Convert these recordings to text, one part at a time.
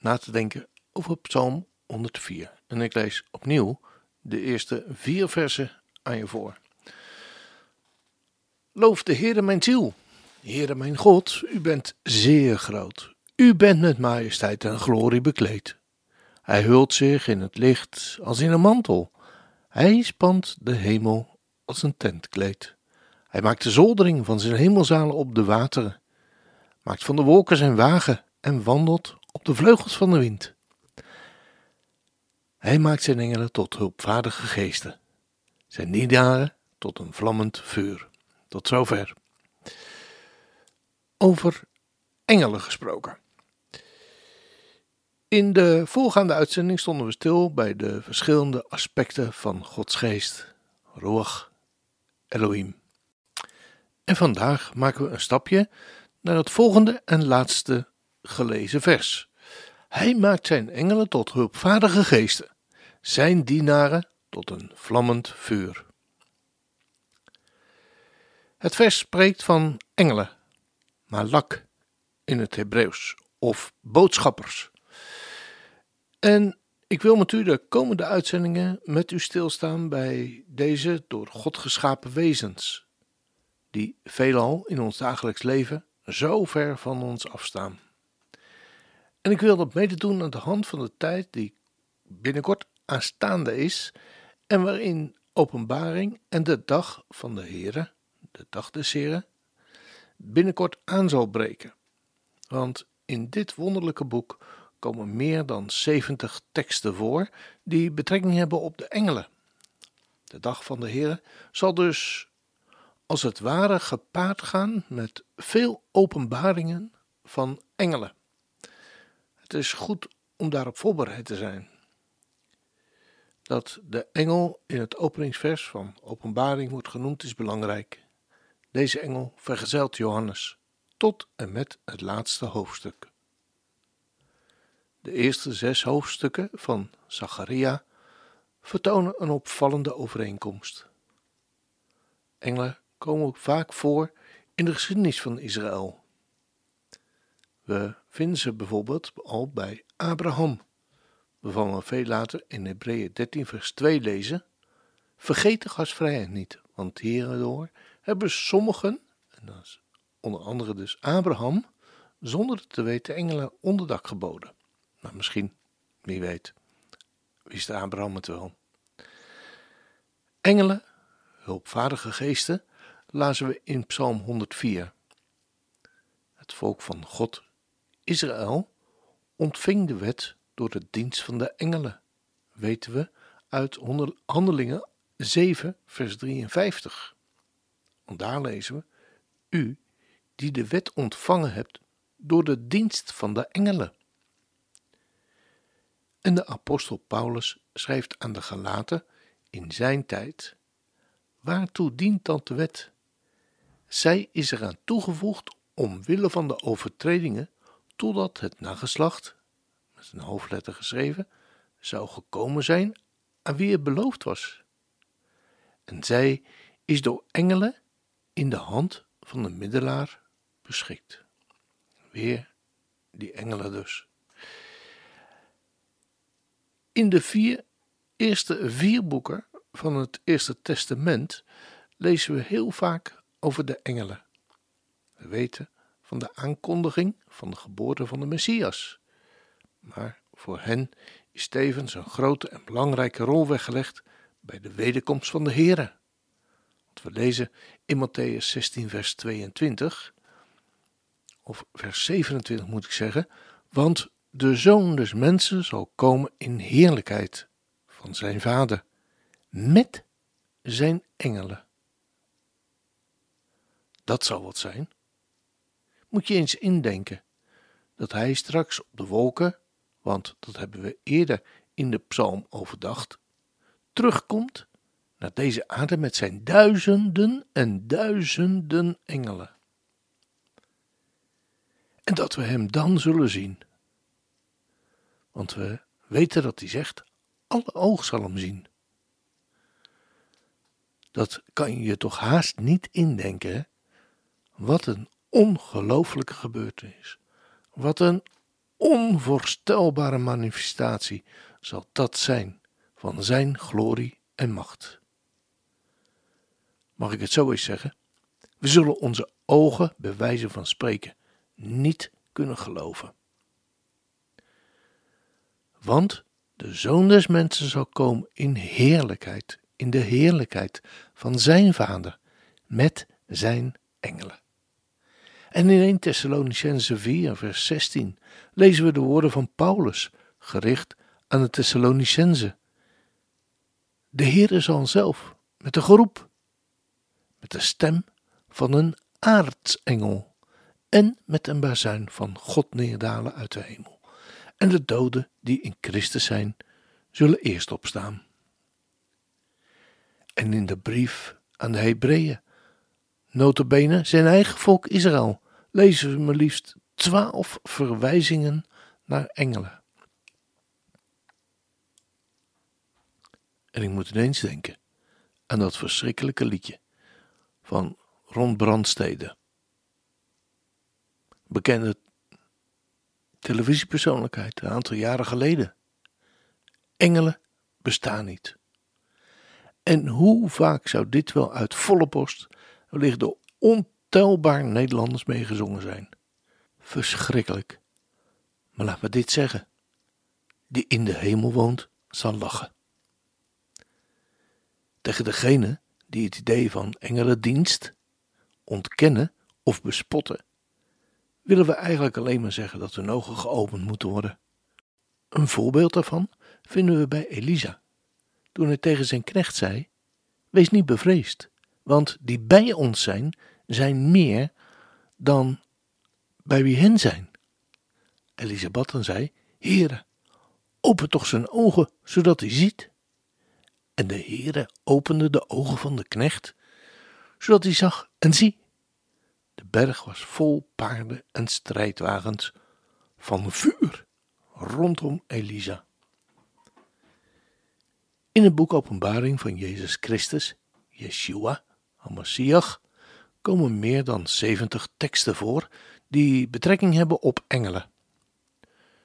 na te denken over Psalm 104. En ik lees opnieuw de eerste vier versen aan je voor. Loof de Heere mijn ziel. Heere mijn God, u bent zeer groot. U bent met majesteit en glorie bekleed. Hij hult zich in het licht als in een mantel. Hij spant de hemel als een tentkleed. Hij maakt de zoldering van zijn hemelzalen op de wateren, maakt van de wolken zijn wagen en wandelt op de vleugels van de wind. Hij maakt zijn engelen tot hulpvaardige geesten, zijn dienaren tot een vlammend vuur. Tot zover. Over engelen gesproken. In de voorgaande uitzending stonden we stil bij de verschillende aspecten van Gods geest, Ruach, Elohim. En vandaag maken we een stapje naar het volgende en laatste gelezen vers. Hij maakt zijn engelen tot hulpvaardige geesten, zijn dienaren tot een vlammend vuur. Het vers spreekt van engelen, malak in het Hebreeuws, of boodschappers. En ik wil met u de komende uitzendingen met u stilstaan bij deze door God geschapen wezens, die veelal in ons dagelijks leven zo ver van ons afstaan. En ik wil dat mede doen aan de hand van de tijd die binnenkort aanstaande is en waarin openbaring en de dag van de Here, de dag des Heren, binnenkort aan zal breken. Want in dit wonderlijke boek komen meer dan 70 teksten voor die betrekking hebben op de engelen. De dag van de Here zal dus als het ware gepaard gaan met veel openbaringen van engelen. Het is goed om daarop voorbereid te zijn. Dat de engel in het openingsvers van Openbaring wordt genoemd is belangrijk. Deze engel vergezelt Johannes tot en met het laatste hoofdstuk. De eerste zes hoofdstukken van Zacharia vertonen een opvallende overeenkomst. Engelen komen vaak voor in de geschiedenis van Israël. We vinden ze bijvoorbeeld al bij Abraham, we veel later in Hebreeën 13 vers 2 lezen, vergeet de gastvrijheid niet, want hierdoor hebben sommigen, en dat is onder andere dus Abraham, zonder het te weten engelen onderdak geboden. Maar misschien, wie weet, wist Abraham het wel. Engelen, hulpvaardige geesten, lazen we in Psalm 104. Het volk van God Israël ontving de wet door de dienst van de engelen, weten we uit Handelingen 7, vers 53. Want daar lezen we: U die de wet ontvangen hebt door de dienst van de engelen. En de apostel Paulus schrijft aan de Galaten in zijn tijd: Waartoe dient dan de wet? Zij is eraan toegevoegd omwille van de overtredingen totdat het nageslacht, met een hoofdletter geschreven, zou gekomen zijn aan wie het beloofd was. En zij is door engelen in de hand van de middelaar beschikt. Weer die engelen dus. In de vier eerste vier boeken van het Eerste Testament lezen we heel vaak over de engelen. We weten van de aankondiging van de geboorte van de Messias. Maar voor hen is tevens een grote en belangrijke rol weggelegd bij de wederkomst van de Here. Want we lezen in Matthäus 16 vers 22, of vers 27 moet ik zeggen, want de Zoon des Mensen zal komen in heerlijkheid van zijn Vader, met zijn engelen. Dat zal wat zijn moet je eens indenken dat hij straks op de wolken want dat hebben we eerder in de psalm overdacht, terugkomt naar deze aarde met zijn duizenden en duizenden engelen. En dat we hem dan zullen zien. Want we weten dat hij zegt: alle oog zal hem zien. Dat kan je toch haast niet indenken? Wat een ongelooflijke gebeurtenis. Wat een onvoorstelbare manifestatie zal dat zijn van zijn glorie en macht. Mag ik het zo eens zeggen? We zullen onze ogen, bij wijze van spreken, niet kunnen geloven. Want de Zoon des Mensen zal komen in heerlijkheid, in de heerlijkheid van zijn Vader, met zijn engelen. En in 1 Thessalonicense 4, vers 16 lezen we de woorden van Paulus, gericht aan de Thessalonicense. De Heere zal zelf, met een geroep, met de stem van een aartsengel en met een bazuin van God neerdalen uit de hemel. En de doden die in Christus zijn, zullen eerst opstaan. En in de brief aan de Hebreeën, notabene zijn eigen volk Israël, lezen we maar liefst twaalf verwijzingen naar engelen. En ik moet ineens denken aan dat verschrikkelijke liedje van Ron Brandstede. Bekende televisiepersoonlijkheid, een aantal jaren geleden. Engelen bestaan niet. En hoe vaak zou dit wel uit volle borst, wellicht door ontelbaar Nederlanders meegezongen zijn. Verschrikkelijk. Maar laat me dit zeggen: die in de hemel woont, zal lachen. Tegen degene die het idee van engelendienst ontkennen of bespotten, willen we eigenlijk alleen maar zeggen dat hun ogen geopend moeten worden. Een voorbeeld daarvan vinden we bij Elisa, toen hij tegen zijn knecht zei: Wees niet bevreesd, want die bij ons zijn, zijn meer dan bij wie hen zijn. Elisa bad en zei: Heere, open toch zijn ogen, zodat hij ziet. En de Heere opende de ogen van de knecht, zodat hij zag en zie. De berg was vol paarden en strijdwagens van vuur rondom Elisa. In het boek Openbaring van Jezus Christus, Yeshua, Hamashiach, komen meer dan 70 teksten voor die betrekking hebben op engelen.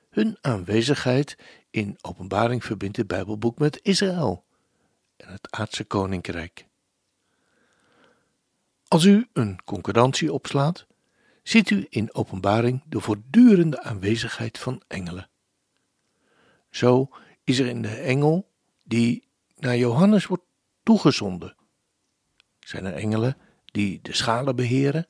Hun aanwezigheid in Openbaring verbindt het Bijbelboek met Israël en het aardse koninkrijk. Als u een concurrentie opslaat, ziet u in Openbaring de voortdurende aanwezigheid van engelen. Zo is er in de engel die naar Johannes wordt toegezonden. Zijn er engelen die de schalen beheren?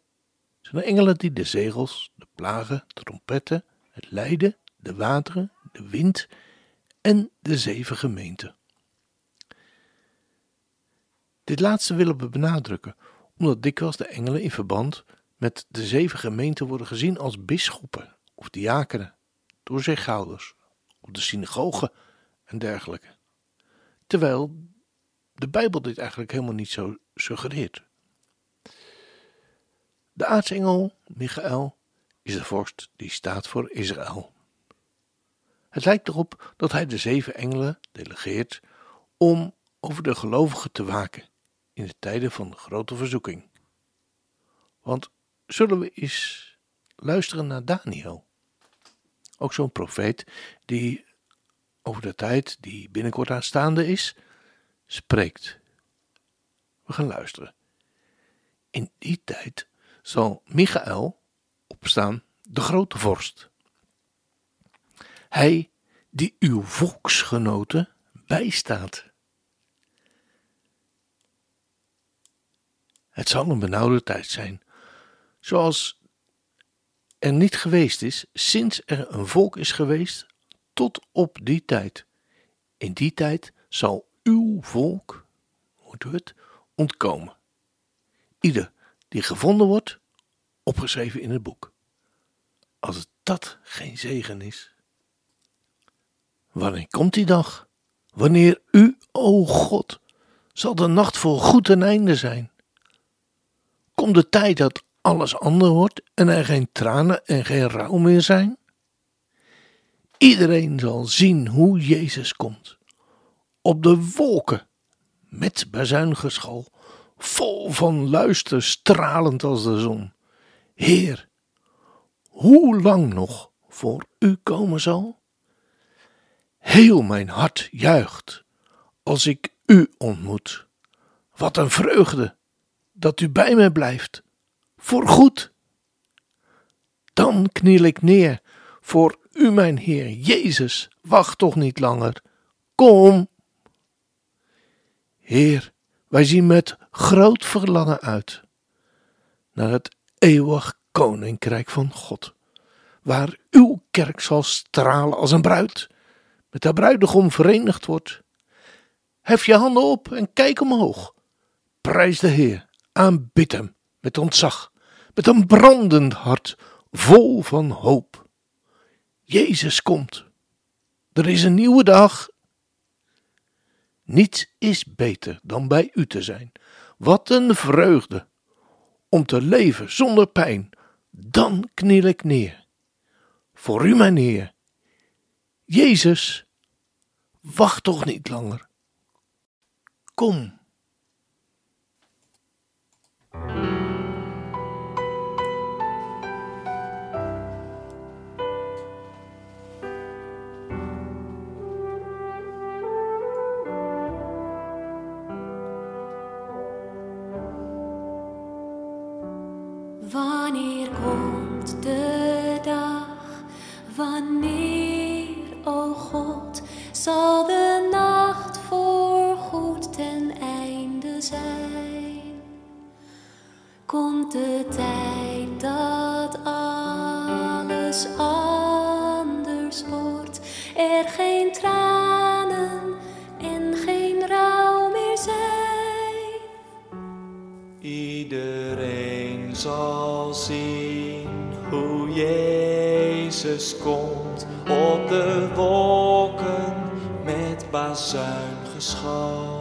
Zijn er engelen die de zegels, de plagen, de trompetten, het lijden, de wateren, de wind en de zeven gemeenten? Dit laatste willen we benadrukken, omdat dikwijls de engelen in verband met de zeven gemeenten worden gezien als bisschoppen of diakenen, doorzichthouders of de synagogen en dergelijke. Terwijl de Bijbel dit eigenlijk helemaal niet zo suggereert. De aartsengel Michael is de vorst die staat voor Israël. Het lijkt erop dat hij de zeven engelen delegeert om over de gelovigen te waken in de tijden van grote verzoeking. Want zullen we eens luisteren naar Daniel? Ook zo'n profeet die over de tijd die binnenkort aanstaande is, spreekt. We gaan luisteren. In die tijd zal Michael opstaan, de grote vorst. Hij die uw volksgenoten bijstaat. Het zal een benauwde tijd zijn, zoals er niet geweest is sinds er een volk is geweest tot op die tijd. In die tijd zal uw volk, hoort u het, ontkomen. Ieder die gevonden wordt, opgeschreven in het boek. Als dat geen zegen is. Wanneer komt die dag? Wanneer u, o God, zal de nacht voor goed een einde zijn? Komt de tijd dat alles ander wordt en er geen tranen en geen rouw meer zijn? Iedereen zal zien hoe Jezus komt. Op de wolken, met bazuingeschal, vol van luister, stralend als de zon. Heer, hoe lang nog voor u komen zal? Heel mijn hart juicht als ik u ontmoet. Wat een vreugde dat u bij mij blijft, voor goed. Dan kniel ik neer voor u, mijn Heer Jezus, wacht toch niet langer. Kom. Heer, wij zien met groot verlangen uit naar het eeuwig koninkrijk van God, waar uw kerk zal stralen als een bruid, met de bruidegom verenigd wordt. Hef je handen op en kijk omhoog. Prijs de Heer, aanbid hem met ontzag, met een brandend hart, vol van hoop. Jezus komt. Er is een nieuwe dag. Niets is beter dan bij u te zijn. Wat een vreugde om te leven zonder pijn. Dan kniel ik neer. Voor u, mijn Heer. Jezus, wacht toch niet langer. Kom. Zijn? Komt de tijd dat alles anders wordt, er geen tranen en geen rouw meer zijn? Iedereen zal zien hoe Jezus komt op de wolken met bazuingeschal.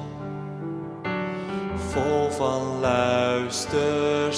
Vol van luister,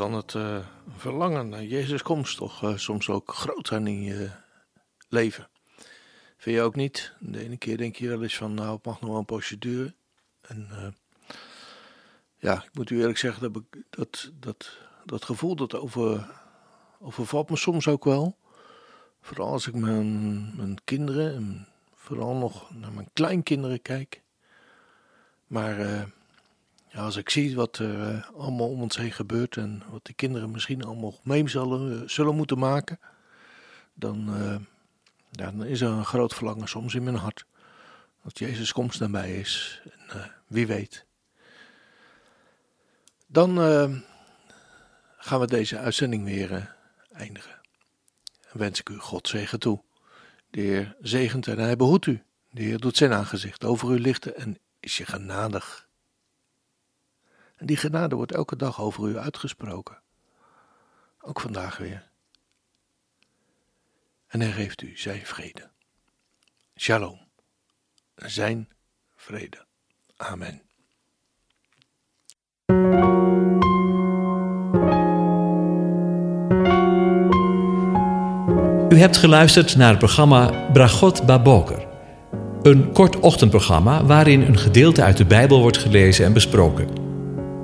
kan het uh, verlangen naar Jezus komst toch uh, soms ook groot zijn in je leven? Vind je ook niet? De ene keer denk je wel eens van, nou, het mag nog wel een procedure. En ja, ik moet u eerlijk zeggen, dat, dat, dat, dat gevoel dat over, overvalt me soms ook wel. Vooral als ik mijn, mijn kinderen en vooral nog naar mijn kleinkinderen kijk. Maar ja, als ik zie wat er uh, allemaal om ons heen gebeurt en wat die kinderen misschien allemaal mee zullen, uh, zullen moeten maken, dan, ja, dan is er een groot verlangen soms in mijn hart. Dat Jezus komst nabij is. En wie weet. Dan gaan we deze uitzending weer eindigen. En wens ik u God zegen toe. De Heer zegent en hij behoedt u. De Heer doet zijn aangezicht over u lichten en is je genadig. En die genade wordt elke dag over u uitgesproken. Ook vandaag weer. En hij geeft u zijn vrede. Shalom. Zijn vrede. Amen. U hebt geluisterd naar het programma Bragot Baboker. Een kort ochtendprogramma waarin een gedeelte uit de Bijbel wordt gelezen en besproken.